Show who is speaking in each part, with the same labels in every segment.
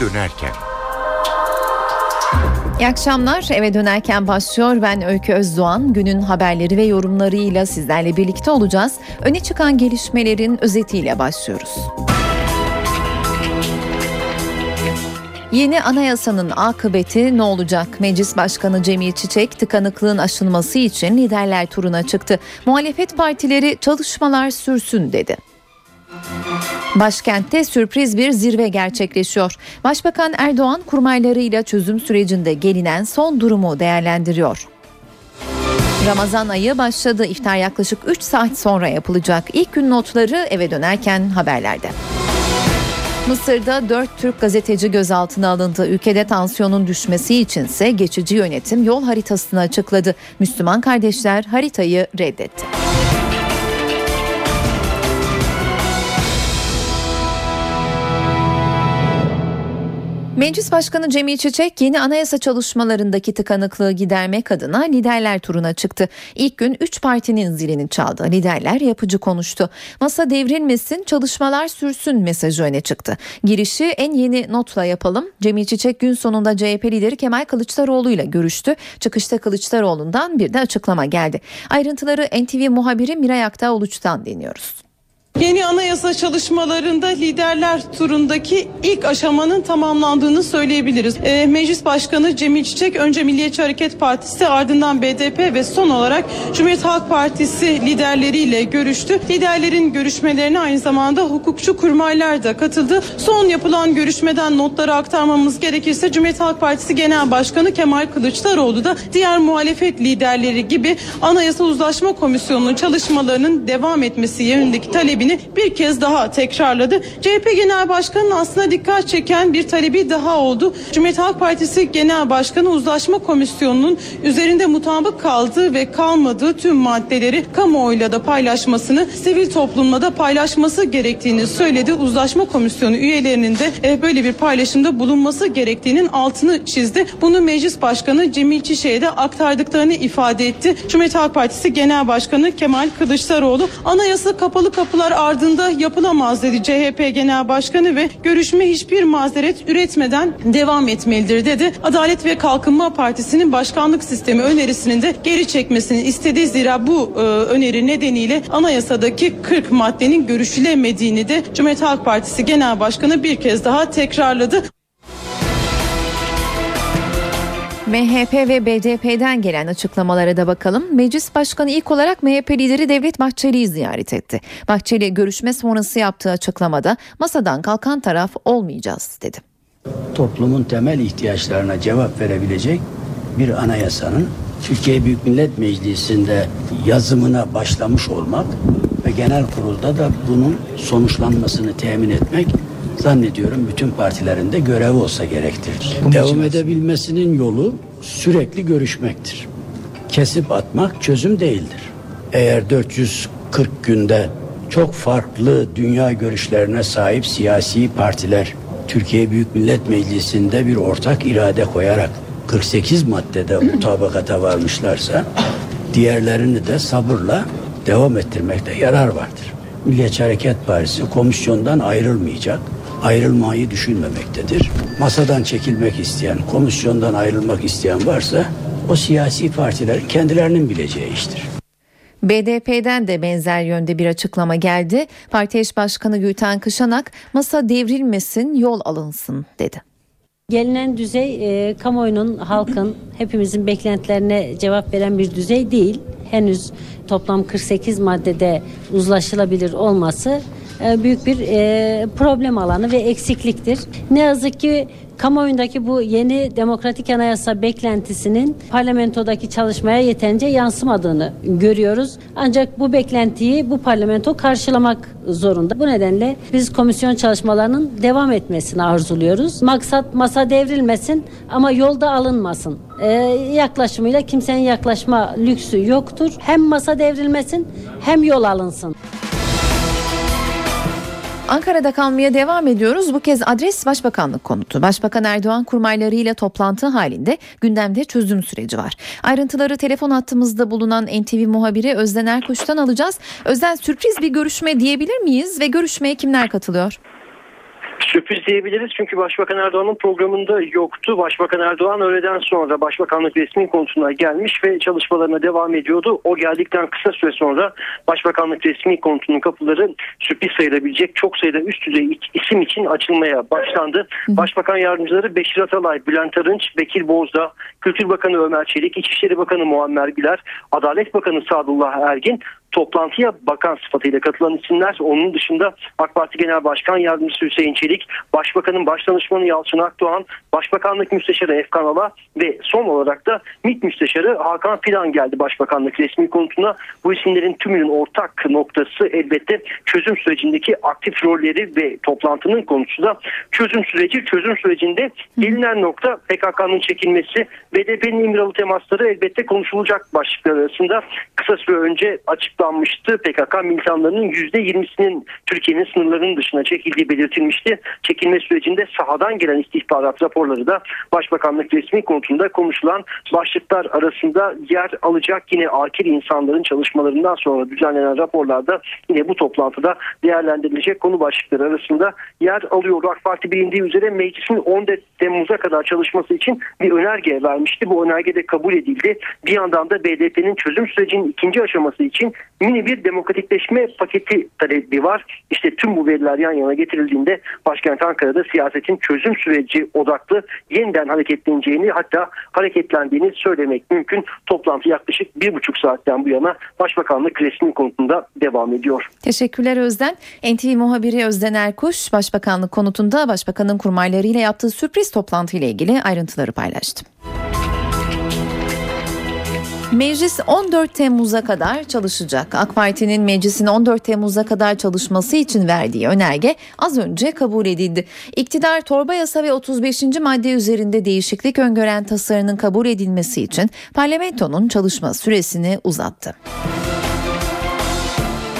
Speaker 1: dönerken.
Speaker 2: İyi akşamlar. Eve dönerken başlıyor. Ben Öykü Özdoğan. Günün haberleri ve yorumlarıyla sizlerle birlikte olacağız. Öne çıkan gelişmelerin özetiyle başlıyoruz. Yeni anayasanın akıbeti ne olacak? Meclis Başkanı Cemil Çiçek tıkanıklığın aşılması için liderler turuna çıktı. Muhalefet partileri çalışmalar sürsün dedi. Başkentte sürpriz bir zirve gerçekleşiyor. Başbakan Erdoğan kurmaylarıyla çözüm sürecinde gelinen son durumu değerlendiriyor. Ramazan ayı başladı. İftar yaklaşık 3 saat sonra yapılacak. İlk gün notları eve dönerken haberlerde. Mısır'da 4 Türk gazeteci gözaltına alındı. Ülkede tansiyonun düşmesi içinse geçici yönetim yol haritasını açıkladı. Müslüman kardeşler haritayı reddetti. Meclis Başkanı Cemil Çiçek yeni anayasa çalışmalarındaki tıkanıklığı gidermek adına liderler turuna çıktı. İlk gün 3 partinin zilini çaldı. Liderler yapıcı konuştu. Masa devrilmesin, çalışmalar sürsün mesajı öne çıktı. Girişi en yeni notla yapalım. Cemil Çiçek gün sonunda CHP lideri Kemal Kılıçdaroğlu ile görüştü. Çıkışta Kılıçdaroğlu'ndan bir de açıklama geldi. Ayrıntıları NTV muhabiri Miray Aktağ Uluç'tan dinliyoruz.
Speaker 3: Yeni anayasa çalışmalarında liderler turundaki ilk aşamanın tamamlandığını söyleyebiliriz. E, Meclis Başkanı Cemil Çiçek önce Milliyetçi Hareket Partisi ardından BDP ve son olarak Cumhuriyet Halk Partisi liderleriyle görüştü. Liderlerin görüşmelerine aynı zamanda hukukçu kurmaylar da katıldı. Son yapılan görüşmeden notları aktarmamız gerekirse Cumhuriyet Halk Partisi Genel Başkanı Kemal Kılıçdaroğlu da diğer muhalefet liderleri gibi Anayasa Uzlaşma Komisyonu'nun çalışmalarının devam etmesi yönündeki talebini talebini bir kez daha tekrarladı. CHP Genel Başkanı'nın aslında dikkat çeken bir talebi daha oldu. Cumhuriyet Halk Partisi Genel Başkanı Uzlaşma Komisyonu'nun üzerinde mutabık kaldığı ve kalmadığı tüm maddeleri kamuoyuyla da paylaşmasını, sivil toplumla da paylaşması gerektiğini söyledi. Uzlaşma Komisyonu üyelerinin de e, böyle bir paylaşımda bulunması gerektiğinin altını çizdi. Bunu Meclis Başkanı Cemil Çişek'e de aktardıklarını ifade etti. Cumhuriyet Halk Partisi Genel Başkanı Kemal Kılıçdaroğlu anayasa kapalı kapılar ardında yapılamaz dedi CHP Genel Başkanı ve görüşme hiçbir mazeret üretmeden devam etmelidir dedi. Adalet ve Kalkınma Partisi'nin başkanlık sistemi önerisinin de geri çekmesini istedi. Zira bu e, öneri nedeniyle anayasadaki 40 maddenin görüşülemediğini de Cumhuriyet Halk Partisi Genel Başkanı bir kez daha tekrarladı.
Speaker 2: MHP ve BDP'den gelen açıklamalara da bakalım. Meclis Başkanı ilk olarak MHP lideri Devlet Bahçeli'yi ziyaret etti. Bahçeli görüşme sonrası yaptığı açıklamada masadan kalkan taraf olmayacağız dedi.
Speaker 4: Toplumun temel ihtiyaçlarına cevap verebilecek bir anayasanın Türkiye Büyük Millet Meclisi'nde yazımına başlamış olmak ve genel kurulda da bunun sonuçlanmasını temin etmek zannediyorum bütün partilerin de görevi olsa gerektir. Devam edebilmesinin yolu sürekli görüşmektir. Kesip atmak çözüm değildir. Eğer 440 günde çok farklı dünya görüşlerine sahip siyasi partiler Türkiye Büyük Millet Meclisi'nde bir ortak irade koyarak 48 maddede mutabakata varmışlarsa diğerlerini de sabırla devam ettirmekte yarar vardır. Milliyetçi Hareket Partisi komisyondan ayrılmayacak ayrılmayı düşünmemektedir. Masadan çekilmek isteyen, komisyondan ayrılmak isteyen varsa o siyasi partiler kendilerinin bileceği iştir.
Speaker 2: BDP'den de benzer yönde bir açıklama geldi. Parti eş başkanı Gülten Kışanak masa devrilmesin yol alınsın dedi.
Speaker 5: Gelinen düzey e, kamuoyunun, halkın, hepimizin beklentilerine cevap veren bir düzey değil. Henüz toplam 48 maddede uzlaşılabilir olması e, büyük bir e, problem alanı ve eksikliktir. Ne yazık ki kamuoyundaki bu yeni demokratik anayasa beklentisinin parlamentodaki çalışmaya yeterince yansımadığını görüyoruz. Ancak bu beklentiyi bu parlamento karşılamak zorunda. Bu nedenle biz komisyon çalışmalarının devam etmesini arzuluyoruz. Maksat masa devrilmesin ama yolda alınmasın. Ee, yaklaşımıyla kimsenin yaklaşma lüksü yoktur. Hem masa devrilmesin hem yol alınsın.
Speaker 2: Ankara'da kalmaya devam ediyoruz. Bu kez adres Başbakanlık konutu. Başbakan Erdoğan kurmaylarıyla toplantı halinde gündemde çözüm süreci var. Ayrıntıları telefon hattımızda bulunan NTV muhabiri Özden Erkuş'tan alacağız. Özden sürpriz bir görüşme diyebilir miyiz ve görüşmeye kimler katılıyor?
Speaker 1: Sürpriz diyebiliriz çünkü Başbakan Erdoğan'ın programında yoktu. Başbakan Erdoğan öğleden sonra Başbakanlık resmi konusuna gelmiş ve çalışmalarına devam ediyordu. O geldikten kısa süre sonra Başbakanlık resmi konutunun kapıları sürpriz sayılabilecek çok sayıda üst düzey isim için açılmaya başlandı. Başbakan yardımcıları Beşir Atalay, Bülent Arınç, Bekir Bozdağ, Kültür Bakanı Ömer Çelik, İçişleri Bakanı Muammer Güler, Adalet Bakanı Sadullah Ergin toplantıya bakan sıfatıyla katılan isimler. Onun dışında AK Parti Genel Başkan Yardımcısı Hüseyin Çelik, Başbakanın Başdanışmanı Yalçın Akdoğan, Başbakanlık Müsteşarı Efkan Ala ve son olarak da MİT Müsteşarı Hakan Fidan geldi Başbakanlık resmi konutuna. Bu isimlerin tümünün ortak noktası elbette çözüm sürecindeki aktif rolleri ve toplantının konusu da çözüm süreci. Çözüm sürecinde gelinen nokta PKK'nın çekilmesi, BDP'nin İmralı temasları elbette konuşulacak başlıklar arasında. Kısa süre önce açıklanmıştı. PKK militanlarının %20'sinin Türkiye'nin sınırlarının dışına çekildiği belirtilmişti. Çekilme sürecinde sahadan gelen istihbarat raporları da Başbakanlık resmi konutunda konuşulan başlıklar arasında yer alacak. Yine akil insanların çalışmalarından sonra düzenlenen raporlarda yine bu toplantıda değerlendirilecek konu başlıkları arasında yer alıyor. AK Parti bilindiği üzere meclisin 14 Temmuz'a kadar çalışması için bir önerge vermişti. Bu önerge de kabul edildi. Bir yandan da BDP'nin çözüm sürecinin ikinci aşaması için mini bir demokratikleşme paketi talebi var. İşte tüm bu veriler yan yana getirildiğinde başkent Ankara'da siyasetin çözüm süreci odaklı yeniden hareketleneceğini hatta hareketlendiğini söylemek mümkün. Toplantı yaklaşık bir buçuk saatten bu yana Başbakanlık resmi konutunda devam ediyor.
Speaker 2: Teşekkürler Özden. NTV muhabiri Özden Erkuş, Başbakanlık konutunda Başbakanın kurmaylarıyla yaptığı sürpriz toplantı ile ilgili ayrıntıları paylaştı. Meclis 14 Temmuz'a kadar çalışacak. AK Parti'nin meclisin 14 Temmuz'a kadar çalışması için verdiği önerge az önce kabul edildi. İktidar torba yasa ve 35. madde üzerinde değişiklik öngören tasarının kabul edilmesi için parlamentonun çalışma süresini uzattı.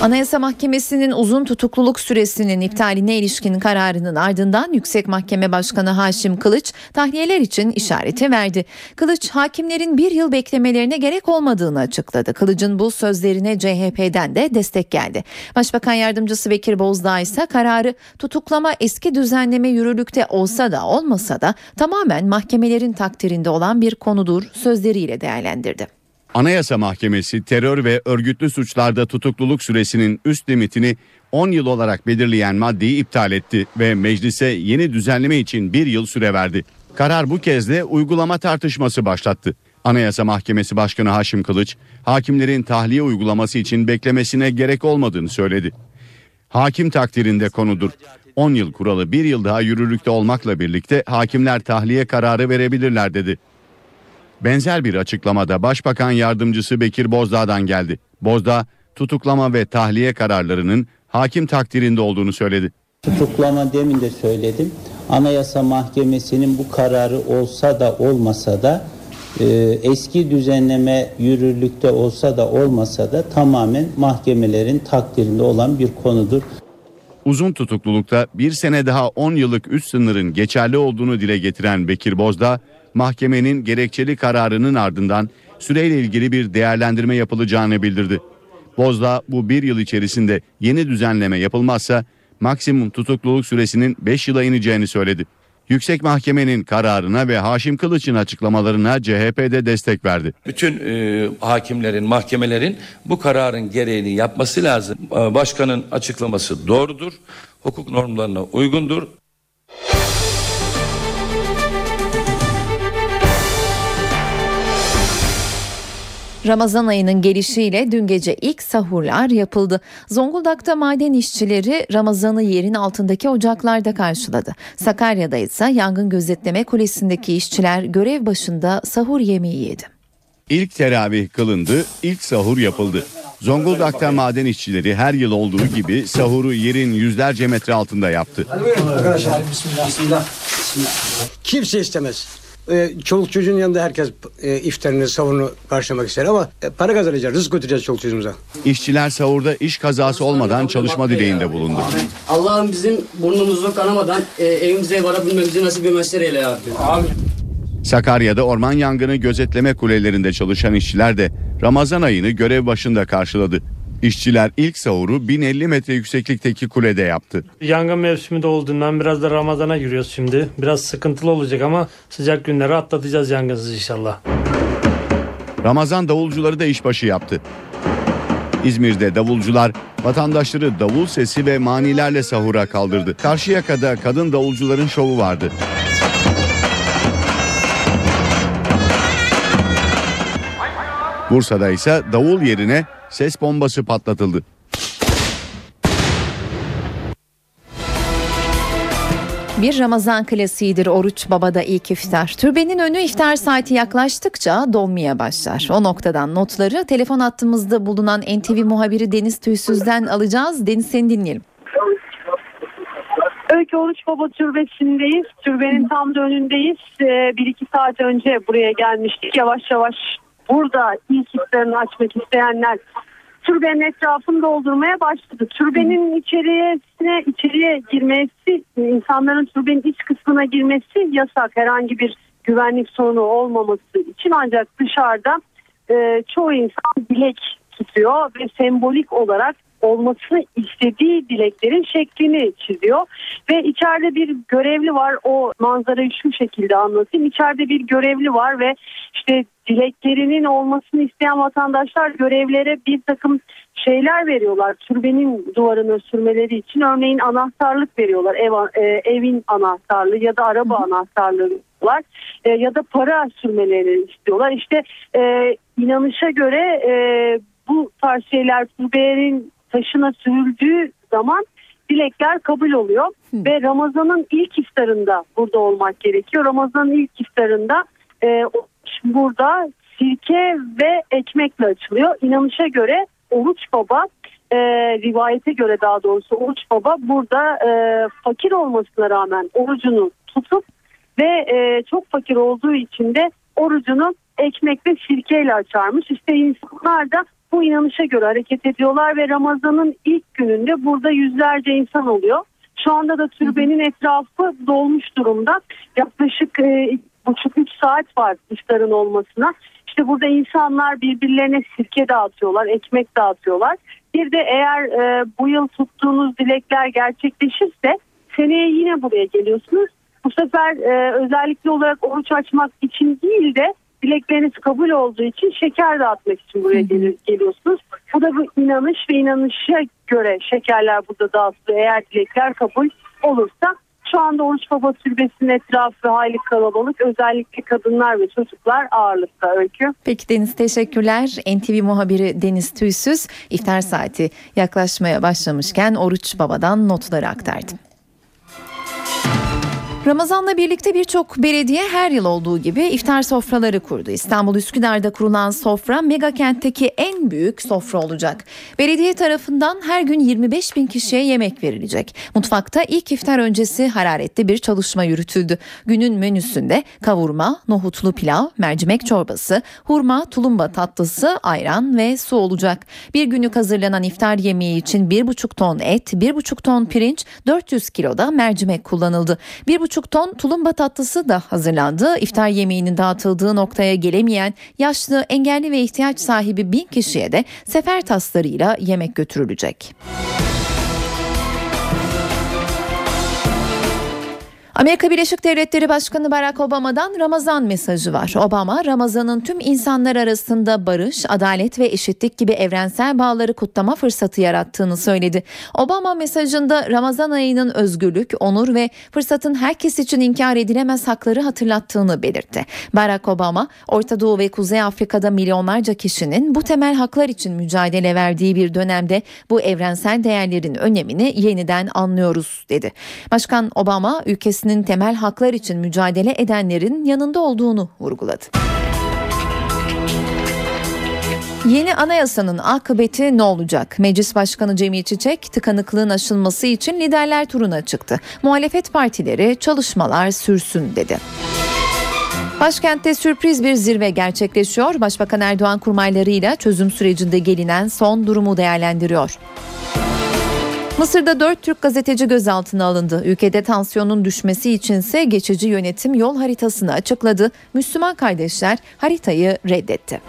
Speaker 2: Anayasa Mahkemesi'nin uzun tutukluluk süresinin iptaline ilişkin kararının ardından Yüksek Mahkeme Başkanı Haşim Kılıç tahliyeler için işareti verdi. Kılıç hakimlerin bir yıl beklemelerine gerek olmadığını açıkladı. Kılıç'ın bu sözlerine CHP'den de destek geldi. Başbakan Yardımcısı Bekir Bozdağ ise kararı tutuklama eski düzenleme yürürlükte olsa da olmasa da tamamen mahkemelerin takdirinde olan bir konudur sözleriyle değerlendirdi.
Speaker 6: Anayasa Mahkemesi terör ve örgütlü suçlarda tutukluluk süresinin üst limitini 10 yıl olarak belirleyen maddeyi iptal etti ve meclise yeni düzenleme için bir yıl süre verdi. Karar bu kez de uygulama tartışması başlattı. Anayasa Mahkemesi Başkanı Haşim Kılıç, hakimlerin tahliye uygulaması için beklemesine gerek olmadığını söyledi. Hakim takdirinde konudur. 10 yıl kuralı bir yıl daha yürürlükte olmakla birlikte hakimler tahliye kararı verebilirler dedi. Benzer bir açıklamada Başbakan Yardımcısı Bekir Bozdağ'dan geldi. Bozdağ tutuklama ve tahliye kararlarının hakim takdirinde olduğunu söyledi.
Speaker 7: Tutuklama demin de söyledim. Anayasa Mahkemesi'nin bu kararı olsa da olmasa da e, eski düzenleme yürürlükte olsa da olmasa da tamamen mahkemelerin takdirinde olan bir konudur.
Speaker 6: Uzun tutuklulukta bir sene daha 10 yıllık üst sınırın geçerli olduğunu dile getiren Bekir Bozdağ, mahkemenin gerekçeli kararının ardından süreyle ilgili bir değerlendirme yapılacağını bildirdi. Bozdağ bu bir yıl içerisinde yeni düzenleme yapılmazsa maksimum tutukluluk süresinin 5 yıla ineceğini söyledi. Yüksek Mahkemenin kararına ve Haşim Kılıç'ın açıklamalarına CHP'de destek verdi.
Speaker 8: Bütün e, hakimlerin, mahkemelerin bu kararın gereğini yapması lazım. E, başkanın açıklaması doğrudur, hukuk normlarına uygundur.
Speaker 2: Ramazan ayının gelişiyle dün gece ilk sahurlar yapıldı. Zonguldak'ta maden işçileri Ramazan'ı yerin altındaki ocaklarda karşıladı. Sakarya'da ise yangın gözetleme kulesindeki işçiler görev başında sahur yemeği yedi.
Speaker 6: İlk teravih kılındı, ilk sahur yapıldı. Zonguldak'ta maden işçileri her yıl olduğu gibi sahuru yerin yüzlerce metre altında yaptı.
Speaker 9: Arkadaşlar bismillah. Bismillah. Kimse istemez. Ee, çoluk çocuğun yanında herkes e, iftarını, savunu karşılamak ister ama e, para kazanacağız, rızık götüreceğiz çoluk çocuğumuza.
Speaker 6: İşçiler sahurda iş kazası olmadan çalışma dileğinde bulundu.
Speaker 10: Allah'ım bizim burnumuzu kanamadan e, evimize varabilmemizi nasip etmezler eyle ya Rabbi. Amin.
Speaker 6: Sakarya'da orman yangını gözetleme kulelerinde çalışan işçiler de Ramazan ayını görev başında karşıladı. İşçiler ilk sahuru 1050 metre yükseklikteki kulede yaptı.
Speaker 11: Yangın mevsimi de olduğundan biraz da Ramazan'a giriyoruz şimdi. Biraz sıkıntılı olacak ama sıcak günleri atlatacağız yangınsız inşallah.
Speaker 6: Ramazan davulcuları da işbaşı yaptı. İzmir'de davulcular vatandaşları davul sesi ve manilerle sahura kaldırdı. Karşıyaka'da kadın davulcuların şovu vardı. Bursa'da ise davul yerine ses bombası patlatıldı.
Speaker 2: Bir Ramazan klasiğidir oruç babada ilk iftar. Türbenin önü iftar saati yaklaştıkça donmaya başlar. O noktadan notları telefon hattımızda bulunan NTV muhabiri Deniz Tüysüz'den alacağız. Deniz seni dinleyelim.
Speaker 12: Öykü Oruç Baba Türbesi'ndeyiz. Türbenin tam da önündeyiz. Ee, bir iki saat önce buraya gelmiştik. Yavaş yavaş burada ilk iftarını açmak isteyenler türbenin etrafını doldurmaya başladı. Türbenin içerisine içeriye girmesi, insanların türbenin iç kısmına girmesi yasak. Herhangi bir güvenlik sorunu olmaması için ancak dışarıda e, çoğu insan dilek tutuyor ve sembolik olarak olmasını istediği dileklerin şeklini çiziyor. Ve içeride bir görevli var. O manzarayı şu şekilde anlatayım. İçeride bir görevli var ve işte dileklerinin olmasını isteyen vatandaşlar görevlere bir takım şeyler veriyorlar. Türbenin duvarına sürmeleri için örneğin anahtarlık veriyorlar. Ev, e, evin anahtarlığı ya da araba anahtarlığı veriyorlar. E, ya da para sürmelerini istiyorlar. İşte e, inanışa göre e, bu tarz şeyler türbelerin taşına sürüldüğü zaman dilekler kabul oluyor. Hı. Ve Ramazan'ın ilk iftarında burada olmak gerekiyor. Ramazan'ın ilk iftarında e, burada sirke ve ekmekle açılıyor. İnanışa göre Oruç Baba e, rivayete göre daha doğrusu Oruç Baba burada e, fakir olmasına rağmen orucunu tutup ve e, çok fakir olduğu için de orucunu ekmek ve sirkeyle açarmış. İşte insanlar da bu inanışa göre hareket ediyorlar ve Ramazan'ın ilk gününde burada yüzlerce insan oluyor. Şu anda da türbenin etrafı dolmuş durumda. Yaklaşık e, buçuk üç saat var iftarın olmasına. İşte burada insanlar birbirlerine sirke dağıtıyorlar, ekmek dağıtıyorlar. Bir de eğer e, bu yıl tuttuğunuz dilekler gerçekleşirse seneye yine buraya geliyorsunuz. Bu sefer e, özellikle olarak oruç açmak için değil de dilekleriniz kabul olduğu için şeker dağıtmak için buraya gel- geliyorsunuz. Bu da bu inanış ve inanışa göre şekerler burada dağıtılıyor. Eğer dilekler kabul olursa şu anda Oruç Baba Türbesi'nin etrafı hayli kalabalık. Özellikle kadınlar ve çocuklar ağırlıkta öykü.
Speaker 2: Peki Deniz teşekkürler. NTV muhabiri Deniz Tüysüz iftar saati yaklaşmaya başlamışken Oruç Baba'dan notları aktardı. Ramazan'la birlikte birçok belediye her yıl olduğu gibi iftar sofraları kurdu. İstanbul Üsküdar'da kurulan sofra mega kentteki en büyük sofra olacak. Belediye tarafından her gün 25 bin kişiye yemek verilecek. Mutfakta ilk iftar öncesi hararetli bir çalışma yürütüldü. Günün menüsünde kavurma, nohutlu pilav, mercimek çorbası, hurma, tulumba tatlısı, ayran ve su olacak. Bir günlük hazırlanan iftar yemeği için 1,5 ton et, 1,5 ton pirinç, 400 kiloda mercimek kullanıldı. 1,5 ton tulumba tatlısı da hazırlandı. İftar yemeğinin dağıtıldığı noktaya gelemeyen yaşlı, engelli ve ihtiyaç sahibi bin kişiye de sefer taslarıyla yemek götürülecek. Amerika Birleşik Devletleri Başkanı Barack Obama'dan Ramazan mesajı var. Obama, Ramazan'ın tüm insanlar arasında barış, adalet ve eşitlik gibi evrensel bağları kutlama fırsatı yarattığını söyledi. Obama mesajında Ramazan ayının özgürlük, onur ve fırsatın herkes için inkar edilemez hakları hatırlattığını belirtti. Barack Obama, Orta Doğu ve Kuzey Afrika'da milyonlarca kişinin bu temel haklar için mücadele verdiği bir dönemde bu evrensel değerlerin önemini yeniden anlıyoruz dedi. Başkan Obama ülkesinin temel haklar için mücadele edenlerin yanında olduğunu vurguladı. Yeni anayasanın akıbeti ne olacak? Meclis Başkanı Cemil Çiçek tıkanıklığın aşılması için liderler turuna çıktı. Muhalefet partileri çalışmalar sürsün dedi. Başkentte sürpriz bir zirve gerçekleşiyor. Başbakan Erdoğan kurmaylarıyla çözüm sürecinde gelinen son durumu değerlendiriyor. Mısır'da 4 Türk gazeteci gözaltına alındı. Ülkede tansiyonun düşmesi içinse geçici yönetim yol haritasını açıkladı. Müslüman kardeşler haritayı reddetti.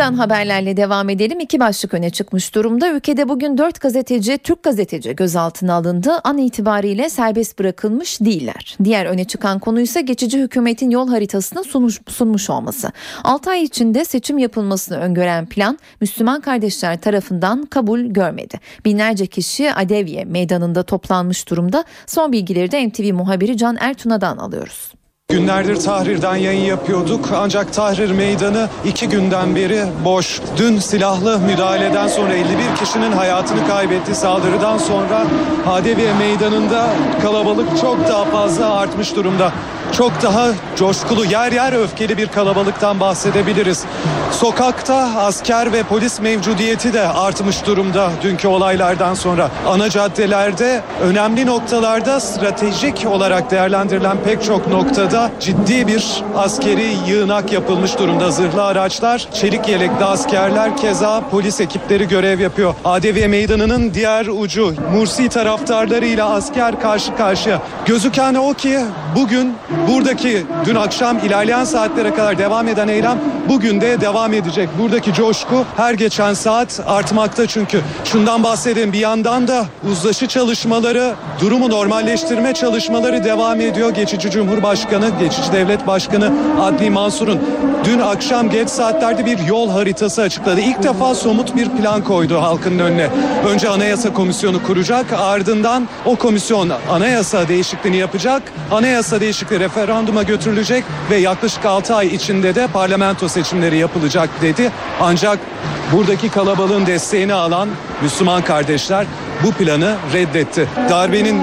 Speaker 2: Buradan haberlerle devam edelim. İki başlık öne çıkmış durumda. Ülkede bugün dört gazeteci, Türk gazeteci gözaltına alındı. An itibariyle serbest bırakılmış değiller. Diğer öne çıkan konu ise geçici hükümetin yol haritasını sunmuş, sunmuş olması. 6 ay içinde seçim yapılmasını öngören plan Müslüman kardeşler tarafından kabul görmedi. Binlerce kişi Adevye meydanında toplanmış durumda. Son bilgileri de NTV muhabiri Can Ertuna'dan alıyoruz.
Speaker 13: Günlerdir Tahrir'den yayın yapıyorduk ancak Tahrir meydanı iki günden beri boş. Dün silahlı müdahaleden sonra 51 kişinin hayatını kaybetti. Saldırıdan sonra Hadeviye meydanında kalabalık çok daha fazla artmış durumda. Çok daha coşkulu yer yer öfkeli bir kalabalıktan bahsedebiliriz. Sokakta asker ve polis mevcudiyeti de artmış durumda dünkü olaylardan sonra. Ana caddelerde önemli noktalarda stratejik olarak değerlendirilen pek çok noktada ciddi bir askeri yığınak yapılmış durumda. Zırhlı araçlar, çelik yelekli askerler keza polis ekipleri görev yapıyor. Adeviye Meydanı'nın diğer ucu Mursi taraftarlarıyla asker karşı karşıya. Gözüken o ki bugün buradaki dün akşam ilerleyen saatlere kadar devam eden eylem bugün de devam edecek. Buradaki coşku her geçen saat artmakta çünkü. Şundan bahsedeyim bir yandan da uzlaşı çalışmaları, durumu normalleştirme çalışmaları devam ediyor. Geçici Cumhurbaşkanı, geçici devlet başkanı Adli Mansur'un dün akşam geç saatlerde bir yol haritası açıkladı. İlk defa somut bir plan koydu halkın önüne. Önce Anayasa Komisyonu kuracak, ardından o komisyon anayasa değişikliğini yapacak. Anayasa değişikliği referanduma götürülecek ve yaklaşık 6 ay içinde de parlamento seçimleri yapılacak dedi. Ancak buradaki kalabalığın desteğini alan Müslüman kardeşler bu planı reddetti. Darbenin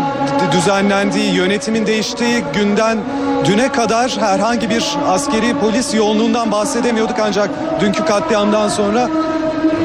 Speaker 13: düzenlendiği, yönetimin değiştiği günden düne kadar herhangi bir askeri polis yoğunluğundan bahsedemiyorduk ancak dünkü katliamdan sonra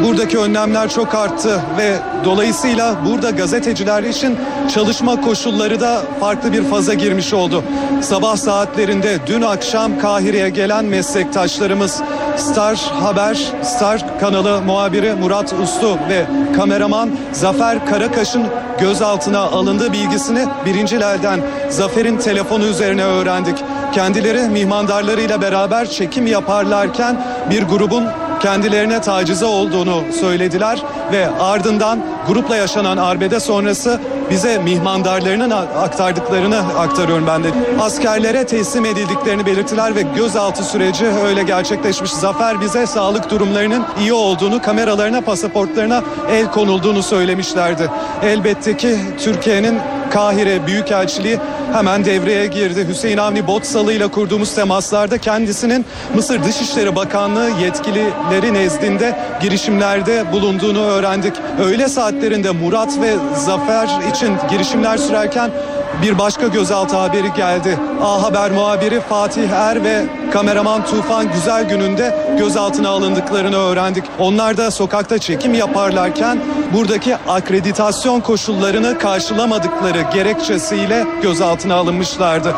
Speaker 13: buradaki önlemler çok arttı ve dolayısıyla burada gazeteciler için çalışma koşulları da farklı bir faza girmiş oldu. Sabah saatlerinde dün akşam Kahire'ye gelen meslektaşlarımız Star Haber, Star kanalı muhabiri Murat Uslu ve kameraman Zafer Karakaş'ın gözaltına alındığı bilgisini birinci elden Zafer'in telefonu üzerine öğrendik. Kendileri mihmandarlarıyla beraber çekim yaparlarken bir grubun kendilerine tacize olduğunu söylediler ve ardından grupla yaşanan arbede sonrası bize mihmandarlarının aktardıklarını aktarıyorum ben de. Askerlere teslim edildiklerini belirttiler ve gözaltı süreci öyle gerçekleşmiş. Zafer bize sağlık durumlarının iyi olduğunu, kameralarına, pasaportlarına el konulduğunu söylemişlerdi. Elbette ki Türkiye'nin Kahire Büyükelçiliği hemen devreye girdi. Hüseyin Avni Botsalı ile kurduğumuz temaslarda kendisinin Mısır Dışişleri Bakanlığı yetkilileri nezdinde girişimlerde bulunduğunu öğrendik. Öğle saatlerinde Murat ve Zafer için girişimler sürerken bir başka gözaltı haberi geldi. A Haber muhabiri Fatih Er ve kameraman Tufan Güzel gününde gözaltına alındıklarını öğrendik. Onlar da sokakta çekim yaparlarken buradaki akreditasyon koşullarını karşılamadıkları gerekçesiyle gözaltına alınmışlardı.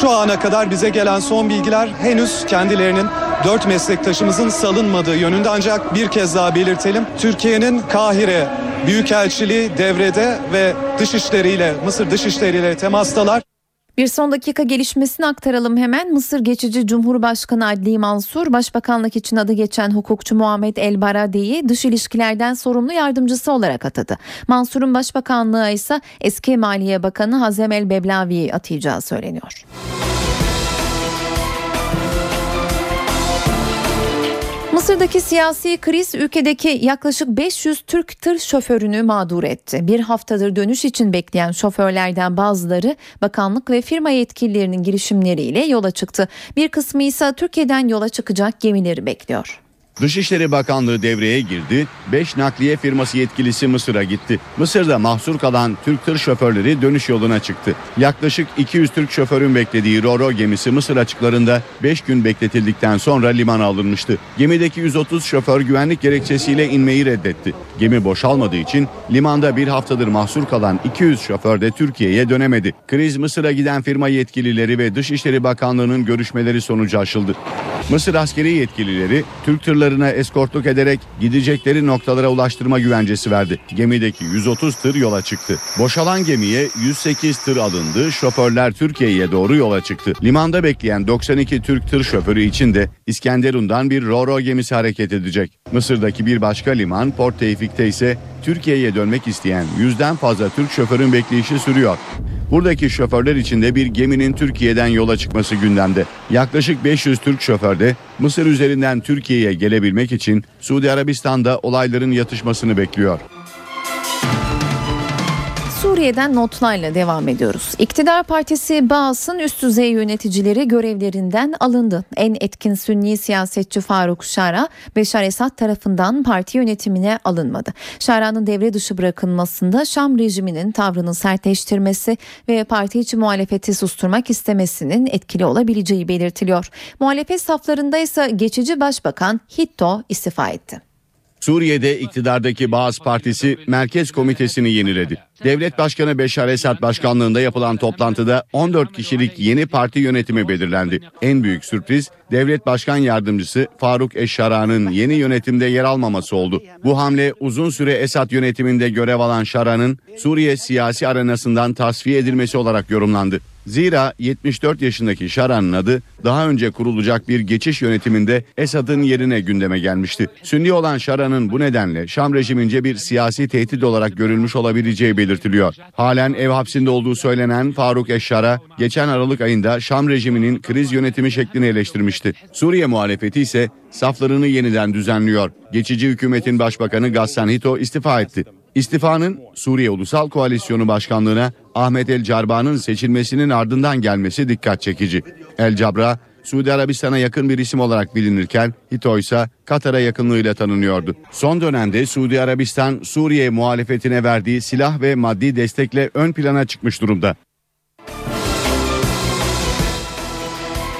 Speaker 13: Şu ana kadar bize gelen son bilgiler henüz kendilerinin dört meslektaşımızın salınmadığı yönünde ancak bir kez daha belirtelim. Türkiye'nin Kahire Büyükelçiliği devrede ve dışişleriyle Mısır dışişleriyle temastalar.
Speaker 2: Bir son dakika gelişmesini aktaralım hemen. Mısır geçici Cumhurbaşkanı Adli Mansur, Başbakanlık için adı geçen hukukçu Muhammed El Barade'yi dış ilişkilerden sorumlu yardımcısı olarak atadı. Mansur'un başbakanlığı ise eski Maliye Bakanı Hazem El Beblavi'yi atayacağı söyleniyor. Mısır'daki siyasi kriz ülkedeki yaklaşık 500 Türk tır şoförünü mağdur etti. Bir haftadır dönüş için bekleyen şoförlerden bazıları bakanlık ve firma yetkililerinin girişimleriyle yola çıktı. Bir kısmı ise Türkiye'den yola çıkacak gemileri bekliyor.
Speaker 6: Dışişleri Bakanlığı devreye girdi. 5 nakliye firması yetkilisi Mısır'a gitti. Mısır'da mahsur kalan Türk tır şoförleri dönüş yoluna çıktı. Yaklaşık 200 Türk şoförün beklediği Roro gemisi Mısır açıklarında 5 gün bekletildikten sonra limana alınmıştı. Gemideki 130 şoför güvenlik gerekçesiyle inmeyi reddetti. Gemi boşalmadığı için limanda bir haftadır mahsur kalan 200 şoför de Türkiye'ye dönemedi. Kriz Mısır'a giden firma yetkilileri ve Dışişleri Bakanlığı'nın görüşmeleri sonucu aşıldı. Mısır askeri yetkilileri Türk tırlarına eskortluk ederek gidecekleri noktalara ulaştırma güvencesi verdi. Gemideki 130 tır yola çıktı. Boşalan gemiye 108 tır alındı. Şoförler Türkiye'ye doğru yola çıktı. Limanda bekleyen 92 Türk tır şoförü için de İskenderun'dan bir Roro gemisi hareket edecek. Mısır'daki bir başka liman Port Tevfik'te ise Türkiye'ye dönmek isteyen yüzden fazla Türk şoförün bekleyişi sürüyor. Buradaki şoförler için de bir geminin Türkiye'den yola çıkması gündemde. Yaklaşık 500 Türk şoför de Mısır üzerinden Türkiye'ye gelebilmek için Suudi Arabistan'da olayların yatışmasını bekliyor.
Speaker 2: Suriye'den notlarla devam ediyoruz. İktidar Partisi Baas'ın üst düzey yöneticileri görevlerinden alındı. En etkin Sünni siyasetçi Faruk Şara, Beşar Esad tarafından parti yönetimine alınmadı. Şara'nın devre dışı bırakılmasında Şam rejiminin tavrını sertleştirmesi ve parti içi muhalefeti susturmak istemesinin etkili olabileceği belirtiliyor. Muhalefet saflarında ise geçici başbakan Hitto istifa etti.
Speaker 6: Suriye'de iktidardaki Baas Partisi Merkez Komitesini yeniledi. Devlet Başkanı Beşar Esad başkanlığında yapılan toplantıda 14 kişilik yeni parti yönetimi belirlendi. En büyük sürpriz Devlet Başkan Yardımcısı Faruk Eşşara'nın yeni yönetimde yer almaması oldu. Bu hamle uzun süre Esad yönetiminde görev alan Şara'nın Suriye siyasi arenasından tasfiye edilmesi olarak yorumlandı. Zira 74 yaşındaki Şara'nın adı daha önce kurulacak bir geçiş yönetiminde Esad'ın yerine gündeme gelmişti. Sünni olan Şara'nın bu nedenle Şam rejimince bir siyasi tehdit olarak görülmüş olabileceği belirtiliyor. Halen ev hapsinde olduğu söylenen Faruk Eşşara geçen Aralık ayında Şam rejiminin kriz yönetimi şeklini eleştirmişti. Suriye muhalefeti ise saflarını yeniden düzenliyor. Geçici hükümetin başbakanı Gassan Hito istifa etti. İstifanın Suriye Ulusal Koalisyonu Başkanlığına Ahmet El Carba'nın seçilmesinin ardından gelmesi dikkat çekici. El Cabra Suudi Arabistan'a yakın bir isim olarak bilinirken Hito ise Katar'a yakınlığıyla tanınıyordu. Son dönemde Suudi Arabistan Suriye muhalefetine verdiği silah ve maddi destekle ön plana çıkmış durumda.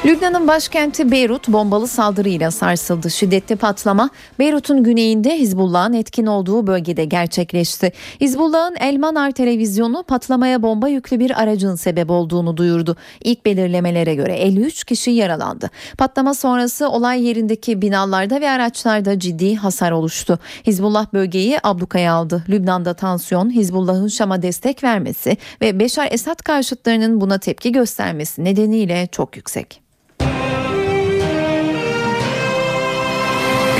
Speaker 2: Lübnan'ın başkenti Beyrut bombalı saldırıyla sarsıldı. Şiddetli patlama Beyrut'un güneyinde Hizbullah'ın etkin olduğu bölgede gerçekleşti. Hizbullah'ın Elmanar televizyonu patlamaya bomba yüklü bir aracın sebep olduğunu duyurdu. İlk belirlemelere göre 53 kişi yaralandı. Patlama sonrası olay yerindeki binalarda ve araçlarda ciddi hasar oluştu. Hizbullah bölgeyi ablukaya aldı. Lübnan'da tansiyon Hizbullah'ın Şam'a destek vermesi ve Beşar Esad karşıtlarının buna tepki göstermesi nedeniyle çok yüksek.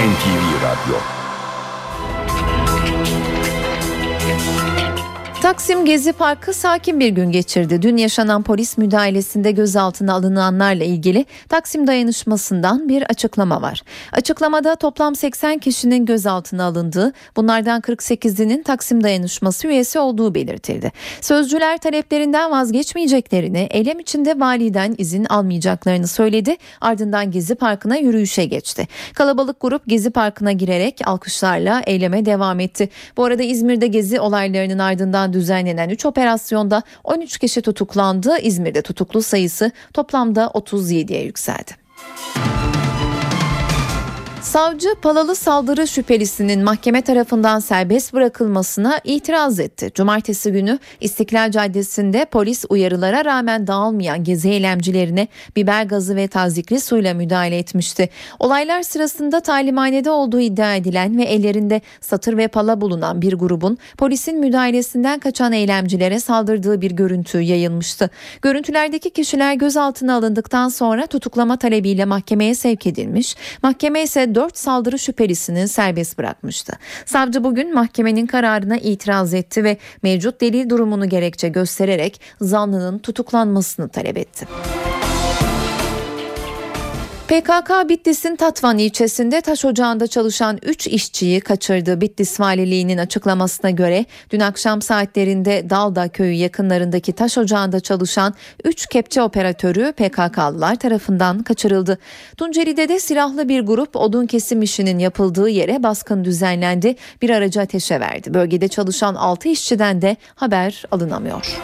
Speaker 14: NTV Radyo
Speaker 2: Taksim Gezi Parkı sakin bir gün geçirdi. Dün yaşanan polis müdahalesinde gözaltına alınanlarla ilgili Taksim dayanışmasından bir açıklama var. Açıklamada toplam 80 kişinin gözaltına alındığı, bunlardan 48'inin Taksim dayanışması üyesi olduğu belirtildi. Sözcüler taleplerinden vazgeçmeyeceklerini, eylem içinde validen izin almayacaklarını söyledi. Ardından Gezi Parkı'na yürüyüşe geçti. Kalabalık grup Gezi Parkı'na girerek alkışlarla eyleme devam etti. Bu arada İzmir'de Gezi olaylarının ardından düzenlenen 3 operasyonda 13 kişi tutuklandı. İzmir'de tutuklu sayısı toplamda 37'ye yükseldi. Savcı Palalı saldırı şüphelisinin mahkeme tarafından serbest bırakılmasına itiraz etti. Cumartesi günü İstiklal Caddesi'nde polis uyarılara rağmen dağılmayan gezi eylemcilerine biber gazı ve tazikli suyla müdahale etmişti. Olaylar sırasında talimhanede olduğu iddia edilen ve ellerinde satır ve pala bulunan bir grubun polisin müdahalesinden kaçan eylemcilere saldırdığı bir görüntü yayılmıştı. Görüntülerdeki kişiler gözaltına alındıktan sonra tutuklama talebiyle mahkemeye sevk edilmiş. Mahkeme ise 4 saldırı şüphelisini serbest bırakmıştı. Savcı bugün mahkemenin kararına itiraz etti ve mevcut delil durumunu gerekçe göstererek zanlının tutuklanmasını talep etti. PKK Bitlis'in Tatvan ilçesinde taş ocağında çalışan 3 işçiyi kaçırdı. Bitlis Valiliği'nin açıklamasına göre dün akşam saatlerinde Dalda köyü yakınlarındaki taş ocağında çalışan 3 kepçe operatörü PKK'lılar tarafından kaçırıldı. Tunceli'de de silahlı bir grup odun kesim işinin yapıldığı yere baskın düzenlendi. Bir aracı ateşe verdi. Bölgede çalışan 6 işçiden de haber alınamıyor.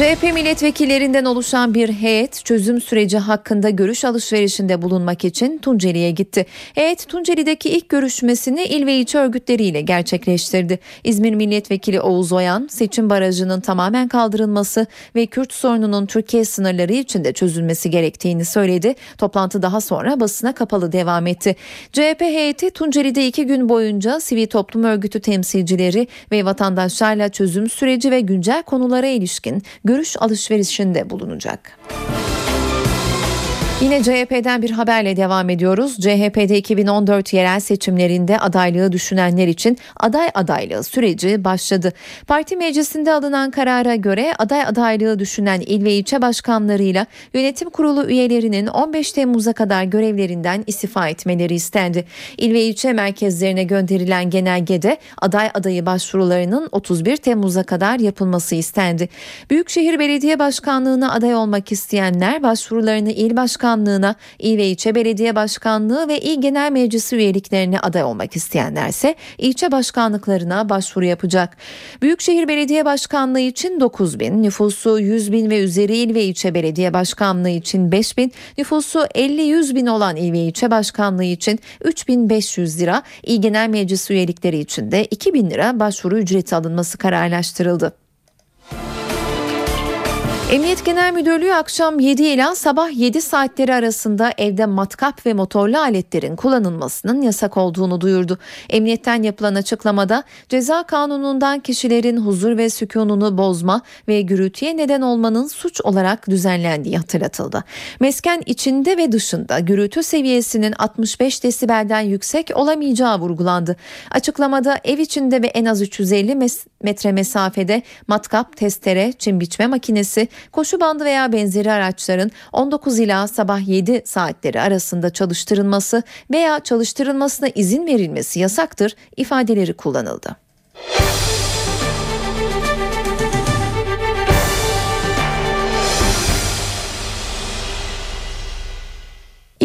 Speaker 2: CHP milletvekillerinden oluşan bir heyet çözüm süreci hakkında görüş alışverişinde bulunmak için Tunceli'ye gitti. Heyet Tunceli'deki ilk görüşmesini il ve ilçe örgütleriyle gerçekleştirdi. İzmir Milletvekili Oğuz Oyan seçim barajının tamamen kaldırılması ve Kürt sorununun Türkiye sınırları içinde çözülmesi gerektiğini söyledi. Toplantı daha sonra basına kapalı devam etti. CHP heyeti Tunceli'de iki gün boyunca sivil toplum örgütü temsilcileri ve vatandaşlarla çözüm süreci ve güncel konulara ilişkin görüş alışverişinde bulunacak. Yine CHP'den bir haberle devam ediyoruz. CHP'de 2014 yerel seçimlerinde adaylığı düşünenler için aday adaylığı süreci başladı. Parti meclisinde alınan karara göre aday adaylığı düşünen il ve ilçe başkanlarıyla yönetim kurulu üyelerinin 15 Temmuz'a kadar görevlerinden istifa etmeleri istendi. İl ve ilçe merkezlerine gönderilen genelgede aday adayı başvurularının 31 Temmuz'a kadar yapılması istendi. Büyükşehir Belediye Başkanlığı'na aday olmak isteyenler başvurularını il başkanlığına, il ve ilçe belediye başkanlığı ve il genel meclisi üyeliklerine aday olmak isteyenlerse ilçe başkanlıklarına başvuru yapacak. Büyükşehir Belediye Başkanlığı için 9 bin, nüfusu 100 bin ve üzeri il ve ilçe belediye başkanlığı için 5 bin, nüfusu 50-100 bin olan il ve ilçe başkanlığı için 3500 lira, il genel meclisi üyelikleri için de 2000 lira başvuru ücreti alınması kararlaştırıldı. Emniyet Genel Müdürlüğü akşam 7 ila sabah 7 saatleri arasında evde matkap ve motorlu aletlerin kullanılmasının yasak olduğunu duyurdu. Emniyetten yapılan açıklamada ceza kanunundan kişilerin huzur ve sükununu bozma ve gürültüye neden olmanın suç olarak düzenlendiği hatırlatıldı. Mesken içinde ve dışında gürültü seviyesinin 65 desibelden yüksek olamayacağı vurgulandı. Açıklamada ev içinde ve en az 350 mes- metre mesafede matkap, testere, çim biçme makinesi, koşu bandı veya benzeri araçların 19 ila sabah 7 saatleri arasında çalıştırılması veya çalıştırılmasına izin verilmesi yasaktır ifadeleri kullanıldı.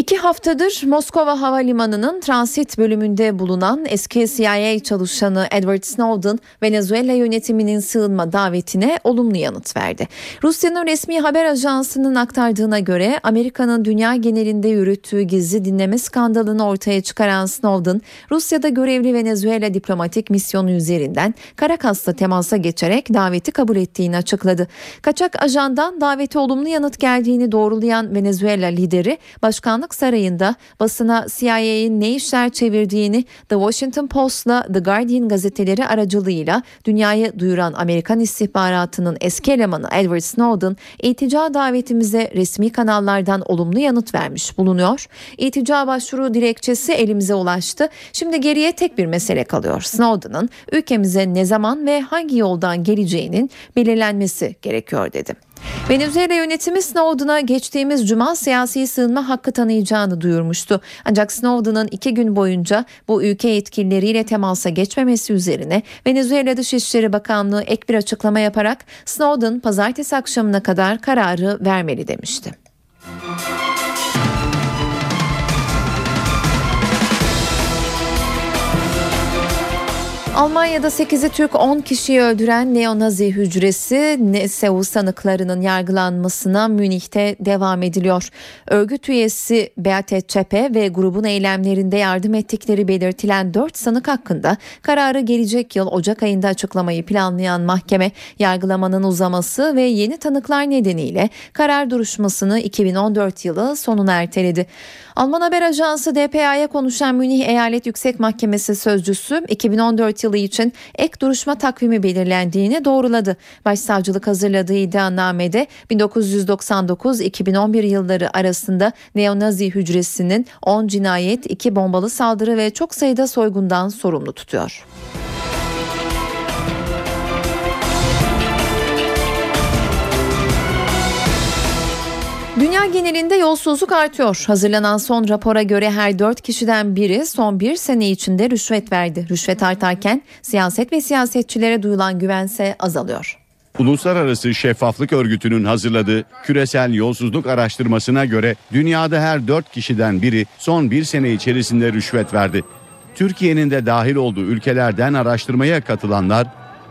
Speaker 2: İki haftadır Moskova Havalimanı'nın transit bölümünde bulunan eski CIA çalışanı Edward Snowden, Venezuela yönetiminin sığınma davetine olumlu yanıt verdi. Rusya'nın resmi haber ajansının aktardığına göre Amerika'nın dünya genelinde yürüttüğü gizli dinleme skandalını ortaya çıkaran Snowden, Rusya'da görevli Venezuela diplomatik misyonu üzerinden Caracas'la temasa geçerek daveti kabul ettiğini açıkladı. Kaçak ajandan davete olumlu yanıt geldiğini doğrulayan Venezuela lideri, başkanlık Sarayı'nda basına CIA'nin ne işler çevirdiğini The Washington Post'la The Guardian gazeteleri aracılığıyla dünyaya duyuran Amerikan istihbaratının eski elemanı Edward Snowden, iltica davetimize resmi kanallardan olumlu yanıt vermiş bulunuyor. İltica başvuru dilekçesi elimize ulaştı. Şimdi geriye tek bir mesele kalıyor. Snowden'ın ülkemize ne zaman ve hangi yoldan geleceğinin belirlenmesi gerekiyor dedi. Venezuela yönetimi Snowden'a geçtiğimiz cuma siyasi sığınma hakkı tanıyacağını duyurmuştu. Ancak Snowden'ın iki gün boyunca bu ülke yetkilileriyle temasa geçmemesi üzerine Venezuela Dışişleri Bakanlığı ek bir açıklama yaparak Snowden pazartesi akşamına kadar kararı vermeli demişti. Almanya'da 8'i Türk 10 kişiyi öldüren neonazi hücresi NSU sanıklarının yargılanmasına Münih'te devam ediliyor. Örgüt üyesi Beate Çepe ve grubun eylemlerinde yardım ettikleri belirtilen 4 sanık hakkında kararı gelecek yıl Ocak ayında açıklamayı planlayan mahkeme yargılamanın uzaması ve yeni tanıklar nedeniyle karar duruşmasını 2014 yılı sonuna erteledi. Alman haber ajansı DPA'ya konuşan Münih Eyalet Yüksek Mahkemesi sözcüsü 2014 yılı için ek duruşma takvimi belirlendiğini doğruladı. Başsavcılık hazırladığı iddianamede 1999-2011 yılları arasında neonazi hücresinin 10 cinayet, 2 bombalı saldırı ve çok sayıda soygundan sorumlu tutuyor. Dünya genelinde yolsuzluk artıyor. Hazırlanan son rapora göre her dört kişiden biri son bir sene içinde rüşvet verdi. Rüşvet artarken siyaset ve siyasetçilere duyulan güvense azalıyor.
Speaker 6: Uluslararası Şeffaflık Örgütü'nün hazırladığı küresel yolsuzluk araştırmasına göre dünyada her 4 kişiden biri son bir sene içerisinde rüşvet verdi. Türkiye'nin de dahil olduğu ülkelerden araştırmaya katılanlar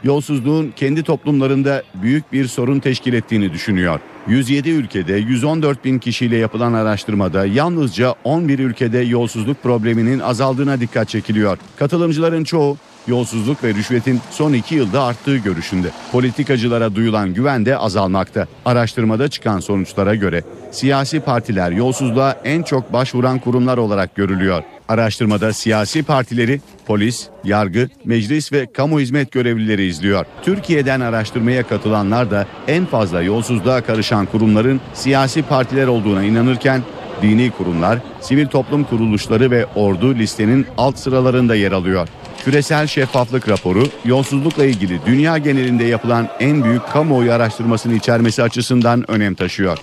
Speaker 6: yolsuzluğun kendi toplumlarında büyük bir sorun teşkil ettiğini düşünüyor. 107 ülkede 114 bin kişiyle yapılan araştırmada yalnızca 11 ülkede yolsuzluk probleminin azaldığına dikkat çekiliyor. Katılımcıların çoğu yolsuzluk ve rüşvetin son iki yılda arttığı görüşünde. Politikacılara duyulan güven de azalmakta. Araştırmada çıkan sonuçlara göre siyasi partiler yolsuzluğa en çok başvuran kurumlar olarak görülüyor. Araştırmada siyasi partileri polis, yargı, meclis ve kamu hizmet görevlileri izliyor. Türkiye'den araştırmaya katılanlar da en fazla yolsuzluğa karışan kurumların siyasi partiler olduğuna inanırken dini kurumlar, sivil toplum kuruluşları ve ordu listenin alt sıralarında yer alıyor. Küresel Şeffaflık Raporu yolsuzlukla ilgili dünya genelinde yapılan en büyük kamuoyu araştırmasını içermesi açısından önem taşıyor.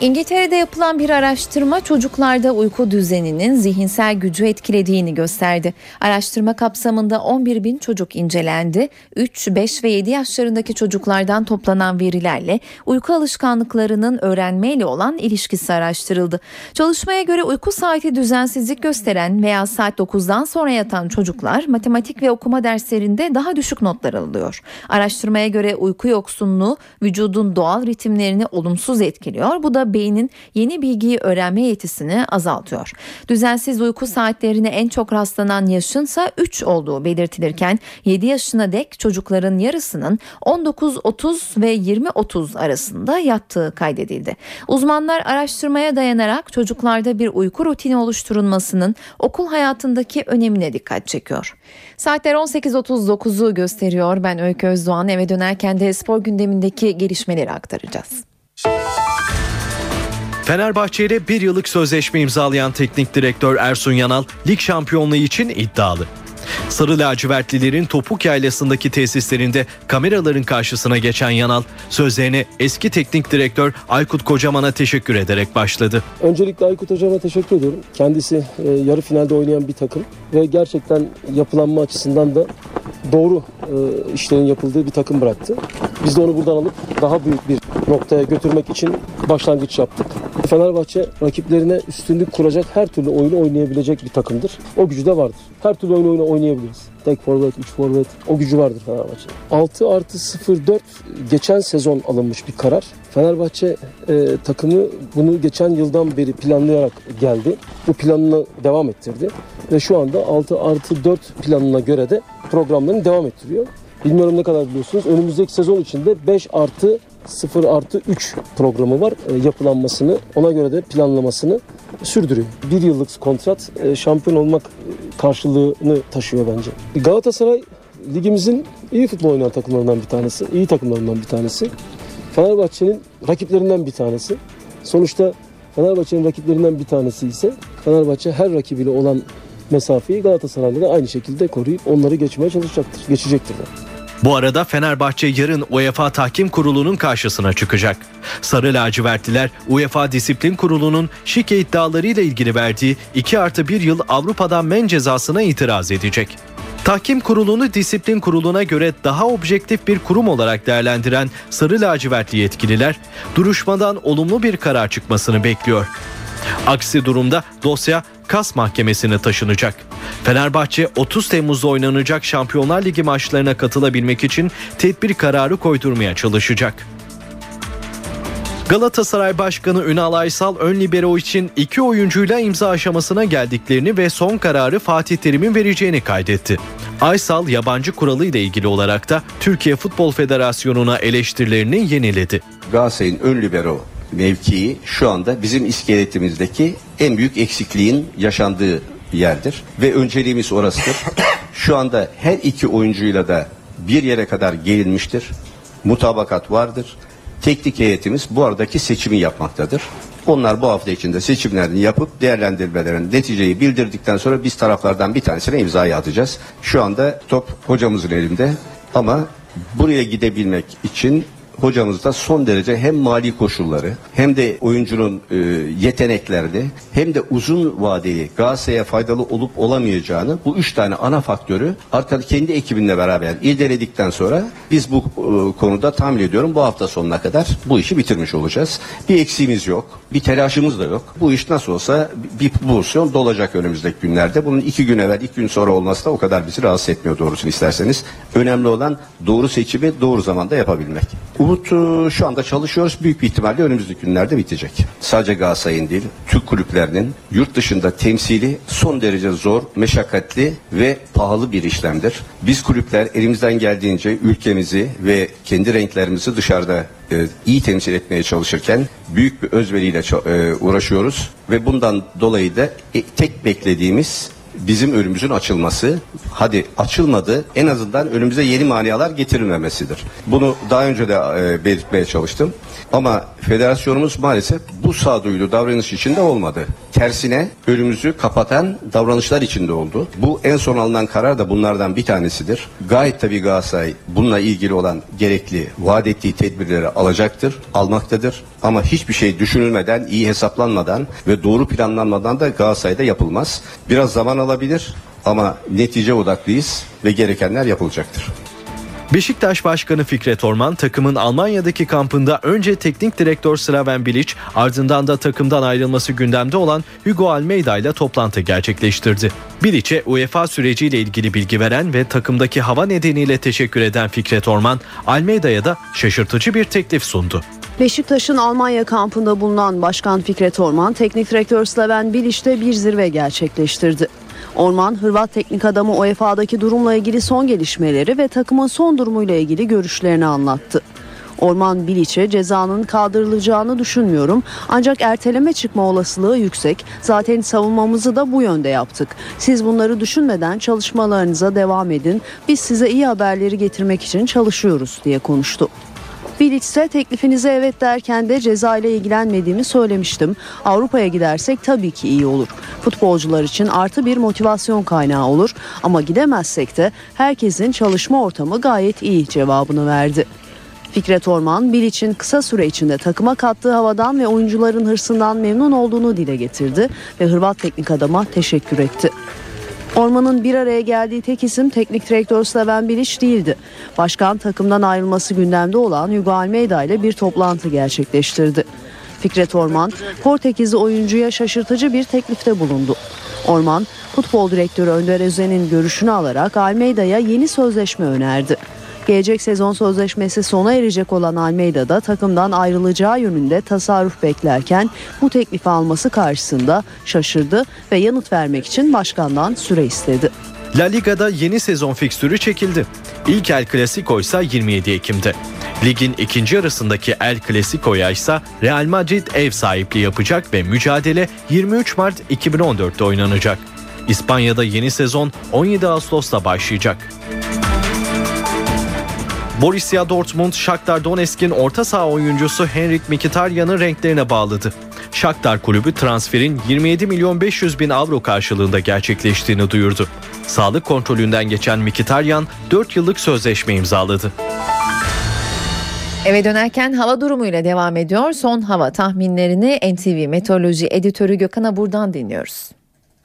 Speaker 2: İngiltere'de yapılan bir araştırma çocuklarda uyku düzeninin zihinsel gücü etkilediğini gösterdi. Araştırma kapsamında 11 bin çocuk incelendi. 3, 5 ve 7 yaşlarındaki çocuklardan toplanan verilerle uyku alışkanlıklarının öğrenmeyle olan ilişkisi araştırıldı. Çalışmaya göre uyku saati düzensizlik gösteren veya saat 9'dan sonra yatan çocuklar matematik ve okuma derslerinde daha düşük notlar alıyor. Araştırmaya göre uyku yoksunluğu vücudun doğal ritimlerini olumsuz etkiliyor. Bu da beynin yeni bilgiyi öğrenme yetisini azaltıyor. Düzensiz uyku saatlerine en çok rastlanan yaşınsa 3 olduğu belirtilirken 7 yaşına dek çocukların yarısının 19-30 ve 20-30 arasında yattığı kaydedildi. Uzmanlar araştırmaya dayanarak çocuklarda bir uyku rutini oluşturulmasının okul hayatındaki önemine dikkat çekiyor. Saatler 18.39'u gösteriyor. Ben Öykü Özdoğan eve dönerken de spor gündemindeki gelişmeleri aktaracağız.
Speaker 14: Fenerbahçe ile bir yıllık sözleşme imzalayan teknik direktör Ersun Yanal lig şampiyonluğu için iddialı. Sarı lacivertlilerin topuk yaylasındaki tesislerinde kameraların karşısına geçen Yanal sözlerine eski teknik direktör Aykut Kocaman'a teşekkür ederek başladı.
Speaker 15: Öncelikle Aykut Hocam'a teşekkür ediyorum. Kendisi e, yarı finalde oynayan bir takım ve gerçekten yapılanma açısından da doğru e, işlerin yapıldığı bir takım bıraktı. Biz de onu buradan alıp daha büyük bir noktaya götürmek için başlangıç yaptık. Fenerbahçe rakiplerine üstünlük kuracak her türlü oyunu oynayabilecek bir takımdır. O gücü de vardır. Her türlü oyunu oynayabiliriz. Tek forvet, 3 forvet o gücü vardır Fenerbahçe. 6 artı 0-4 geçen sezon alınmış bir karar. Fenerbahçe e, takımı bunu geçen yıldan beri planlayarak geldi. Bu planını devam ettirdi. Ve şu anda 6 artı 4 planına göre de programlarını devam ettiriyor. Bilmiyorum ne kadar biliyorsunuz. Önümüzdeki sezon içinde 5 artı 0 artı 3 programı var e, yapılanmasını ona göre de planlamasını sürdürüyor. Bir yıllık kontrat e, şampiyon olmak karşılığını taşıyor bence. Galatasaray ligimizin iyi futbol oynayan takımlarından bir tanesi, iyi takımlarından bir tanesi. Fenerbahçe'nin rakiplerinden bir tanesi. Sonuçta Fenerbahçe'nin rakiplerinden bir tanesi ise Fenerbahçe her rakibiyle olan mesafeyi Galatasaray'la da aynı şekilde koruyup onları geçmeye çalışacaktır, geçecektir de.
Speaker 14: Bu arada Fenerbahçe yarın UEFA Tahkim Kurulu'nun karşısına çıkacak. Sarı lacivertliler UEFA Disiplin Kurulu'nun şike iddialarıyla ilgili verdiği 2 artı 1 yıl Avrupa'dan men cezasına itiraz edecek. Tahkim kurulunu disiplin kuruluna göre daha objektif bir kurum olarak değerlendiren sarı lacivertli yetkililer duruşmadan olumlu bir karar çıkmasını bekliyor. Aksi durumda dosya Kas Mahkemesi'ne taşınacak. Fenerbahçe 30 Temmuz'da oynanacak Şampiyonlar Ligi maçlarına katılabilmek için tedbir kararı koydurmaya çalışacak. Galatasaray Başkanı Ünal Aysal ön libero için iki oyuncuyla imza aşamasına geldiklerini ve son kararı Fatih Terim'in vereceğini kaydetti. Aysal yabancı kuralı ile ilgili olarak da Türkiye Futbol Federasyonu'na eleştirilerini yeniledi.
Speaker 16: Galatasaray'ın ön libero mevkii şu anda bizim iskeletimizdeki en büyük eksikliğin yaşandığı yerdir ve önceliğimiz orasıdır. Şu anda her iki oyuncuyla da bir yere kadar gelinmiştir. Mutabakat vardır. Teknik heyetimiz bu aradaki seçimi yapmaktadır. Onlar bu hafta içinde seçimlerini yapıp değerlendirmelerin neticeyi bildirdikten sonra biz taraflardan bir tanesine imzayı atacağız. Şu anda top hocamızın elinde ama buraya gidebilmek için hocamız da son derece hem mali koşulları hem de oyuncunun e, yeteneklerini hem de uzun vadeli Galatasaray'a faydalı olup olamayacağını bu üç tane ana faktörü arkada kendi ekibinle beraber irdeledikten sonra biz bu e, konuda tahmin ediyorum bu hafta sonuna kadar bu işi bitirmiş olacağız. Bir eksiğimiz yok. Bir telaşımız da yok. Bu iş nasıl olsa bir pozisyon dolacak önümüzdeki günlerde. Bunun iki gün evvel, iki gün sonra olması da o kadar bizi rahatsız etmiyor doğrusunu isterseniz. Önemli olan doğru seçimi doğru zamanda yapabilmek. Umut e, şu anda çalışıyoruz. Büyük bir ihtimalle önümüzdeki günlerde bitecek. Sadece Galatasaray'ın değil, Türk kulüplerinin yurt dışında temsili son derece zor, meşakkatli ve pahalı bir işlemdir. Biz kulüpler elimizden geldiğince ülkemizi ve kendi renklerimizi dışarıda e, iyi temsil etmeye çalışırken büyük bir özveriyle e, uğraşıyoruz ve bundan dolayı da e, tek beklediğimiz bizim önümüzün açılması. Hadi açılmadı en azından önümüze yeni manialar getirilmemesidir. Bunu daha önce de e, belirtmeye çalıştım. Ama federasyonumuz maalesef bu sağduyulu davranış içinde olmadı. Tersine önümüzü kapatan davranışlar içinde oldu. Bu en son alınan karar da bunlardan bir tanesidir. Gayet tabii Galatasaray bununla ilgili olan gerekli vaat ettiği tedbirleri alacaktır, almaktadır. Ama hiçbir şey düşünülmeden, iyi hesaplanmadan ve doğru planlanmadan da Galatasaray'da yapılmaz. Biraz zaman alabilir ama netice odaklıyız ve gerekenler yapılacaktır.
Speaker 14: Beşiktaş Başkanı Fikret Orman takımın Almanya'daki kampında önce teknik direktör Slaven Bilic ardından da takımdan ayrılması gündemde olan Hugo Almeida ile toplantı gerçekleştirdi. Bilic'e UEFA süreciyle ilgili bilgi veren ve takımdaki hava nedeniyle teşekkür eden Fikret Orman, Almeida'ya da şaşırtıcı bir teklif sundu.
Speaker 17: Beşiktaş'ın Almanya kampında bulunan Başkan Fikret Orman, teknik direktör Slaven Bilic'te bir zirve gerçekleştirdi. Orman, Hırvat teknik adamı UEFA'daki durumla ilgili son gelişmeleri ve takımın son durumuyla ilgili görüşlerini anlattı. Orman Bilic'e cezanın kaldırılacağını düşünmüyorum ancak erteleme çıkma olasılığı yüksek. Zaten savunmamızı da bu yönde yaptık. Siz bunları düşünmeden çalışmalarınıza devam edin. Biz size iyi haberleri getirmek için çalışıyoruz diye konuştu. Bilic ise teklifinize evet derken de ceza ile ilgilenmediğimi söylemiştim. Avrupa'ya gidersek tabii ki iyi olur. Futbolcular için artı bir motivasyon kaynağı olur ama gidemezsek de herkesin çalışma ortamı gayet iyi cevabını verdi. Fikret Orman, Bilic'in kısa süre içinde takıma kattığı havadan ve oyuncuların hırsından memnun olduğunu dile getirdi ve Hırvat teknik adama teşekkür etti. Orman'ın bir araya geldiği tek isim teknik direktör Slaven Bilic değildi. Başkan takımdan ayrılması gündemde olan Hugo Almeida ile bir toplantı gerçekleştirdi. Fikret Orman, Portekizli oyuncuya şaşırtıcı bir teklifte bulundu. Orman, futbol direktörü Önder Özen'in görüşünü alarak Almeida'ya yeni sözleşme önerdi. Gelecek sezon sözleşmesi sona erecek olan Almeida da takımdan ayrılacağı yönünde tasarruf beklerken bu teklifi alması karşısında şaşırdı ve yanıt vermek için başkandan süre istedi.
Speaker 14: La Liga'da yeni sezon fikstürü çekildi. İlk El Clasico ise 27 Ekim'de. Ligin ikinci yarısındaki El Clasico'ya ise Real Madrid ev sahipliği yapacak ve mücadele 23 Mart 2014'te oynanacak. İspanya'da yeni sezon 17 Ağustos'ta başlayacak. Borussia Dortmund, Shakhtar Donetsk'in orta saha oyuncusu Henrik Mkhitaryan'ı renklerine bağladı. Shakhtar kulübü transferin 27 milyon 500 bin avro karşılığında gerçekleştiğini duyurdu. Sağlık kontrolünden geçen Mkhitaryan 4 yıllık sözleşme imzaladı.
Speaker 2: Eve dönerken hava durumuyla devam ediyor. Son hava tahminlerini NTV Meteoroloji Editörü Gökhan Abur'dan dinliyoruz.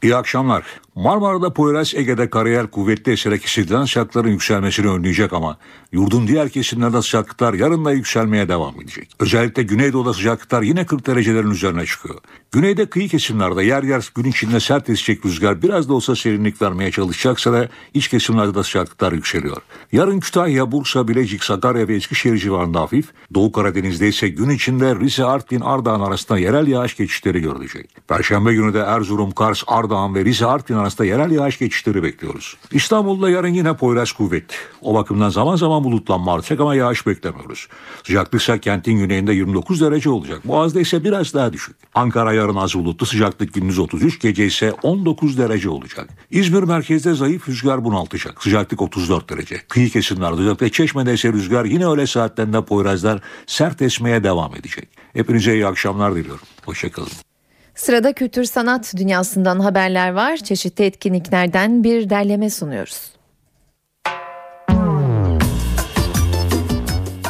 Speaker 18: İyi akşamlar. Marmara'da Poyraz Ege'de karayer kuvvetli eserek hissedilen sıcaklıkların yükselmesini önleyecek ama yurdun diğer kesimlerde sıcaklıklar yarın da yükselmeye devam edecek. Özellikle Güneydoğu'da sıcaklıklar yine 40 derecelerin üzerine çıkıyor. Güneyde kıyı kesimlerde yer yer gün içinde sert esecek rüzgar biraz da olsa serinlik vermeye çalışacaksa da iç kesimlerde de sıcaklıklar yükseliyor. Yarın Kütahya, Bursa, Bilecik, Sakarya ve Eskişehir civarında hafif, Doğu Karadeniz'de ise gün içinde Rize, Artvin, Ardahan arasında yerel yağış geçişleri görülecek. Perşembe günü de Erzurum, Kars, Ardahan ve Rize, Artvin arasında yerel yağış geçişleri bekliyoruz. İstanbul'da yarın yine Poyraz kuvvetli. O bakımdan zaman zaman bulutlanma artacak ama yağış beklemiyoruz. Sıcaklık ise kentin güneyinde 29 derece olacak. Boğaz'da ise biraz daha düşük. Ankara yarın az bulutlu sıcaklık gündüz 33 gece ise 19 derece olacak. İzmir merkezde zayıf rüzgar bunaltacak. Sıcaklık 34 derece. Kıyı kesimlerde özellikle Çeşme'de ise rüzgar yine öğle saatlerinde Poyrazlar sert esmeye devam edecek. Hepinize iyi akşamlar diliyorum. Hoşçakalın.
Speaker 2: Sırada kültür sanat dünyasından haberler var. Çeşitli etkinliklerden bir derleme sunuyoruz.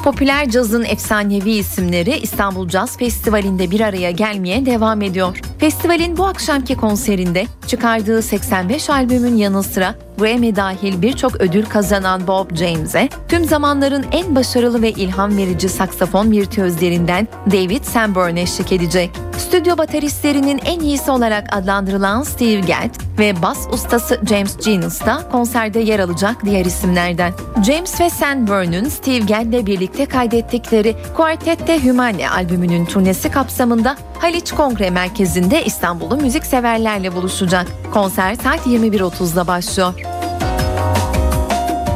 Speaker 2: Popüler cazın efsanevi isimleri İstanbul Caz Festivali'nde bir araya gelmeye devam ediyor. Festivalin bu akşamki konserinde çıkardığı 85 albümün yanı sıra Grammy dahil birçok ödül kazanan Bob James'e tüm zamanların en başarılı ve ilham verici saksafon virtüözlerinden David Sanborn eşlik edecek. Stüdyo bateristlerinin en iyisi olarak adlandırılan Steve Gadd ve bas ustası James Genius da konserde yer alacak diğer isimlerden. James ve Sanborn'un Steve Gadd'le birlikte kaydettikleri Quartette Humane albümünün turnesi kapsamında Haliç Kongre Merkezi'nde İstanbul'u müzikseverlerle buluşacak. Konser saat 21.30'da başlıyor.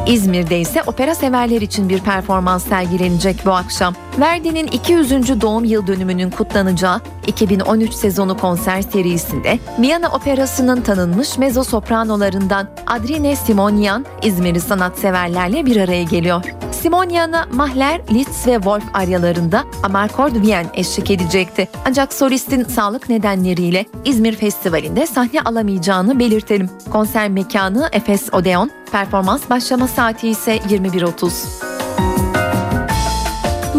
Speaker 2: İzmir'de ise opera severler için bir performans sergilenecek bu akşam. Verdi'nin 200. doğum yıl dönümünün kutlanacağı 2013 sezonu konser serisinde Viyana Operası'nın tanınmış mezzo sopranolarından Adrine Simonian İzmir'i sanatseverlerle bir araya geliyor. Simonian'a Mahler, Liszt ve Wolf aryalarında Amarcord Wien eşlik edecekti. Ancak solistin sağlık nedenleriyle İzmir Festivali'nde sahne alamayacağını belirtelim. Konser mekanı Efes Odeon, performans başlama saati ise 21.30.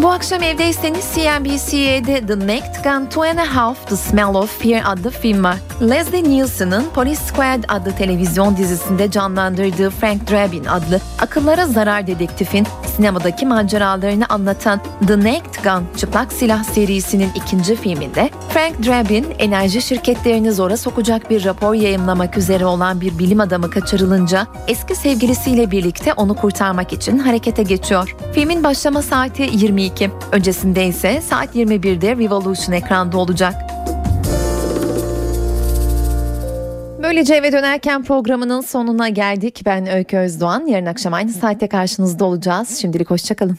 Speaker 2: Bu akşam evdeyseniz CNBC'de The Naked Gun Two and a Half The Smell of Fear adlı film var. Leslie Nielsen'ın Police Squad adlı televizyon dizisinde canlandırdığı Frank Drabin adlı akıllara zarar dedektifin sinemadaki maceralarını anlatan The Naked Gun çıplak silah serisinin ikinci filminde Frank Drabin enerji şirketlerini zora sokacak bir rapor yayımlamak üzere olan bir bilim adamı kaçırılınca eski sevgilisiyle birlikte onu kurtarmak için harekete geçiyor. Filmin başlama saati 22. Öncesinde ise saat 21'de Revolution ekranda olacak. Böylece eve dönerken programının sonuna geldik. Ben Öykü Özdoğan. Yarın akşam aynı saatte karşınızda olacağız. Şimdilik hoşçakalın.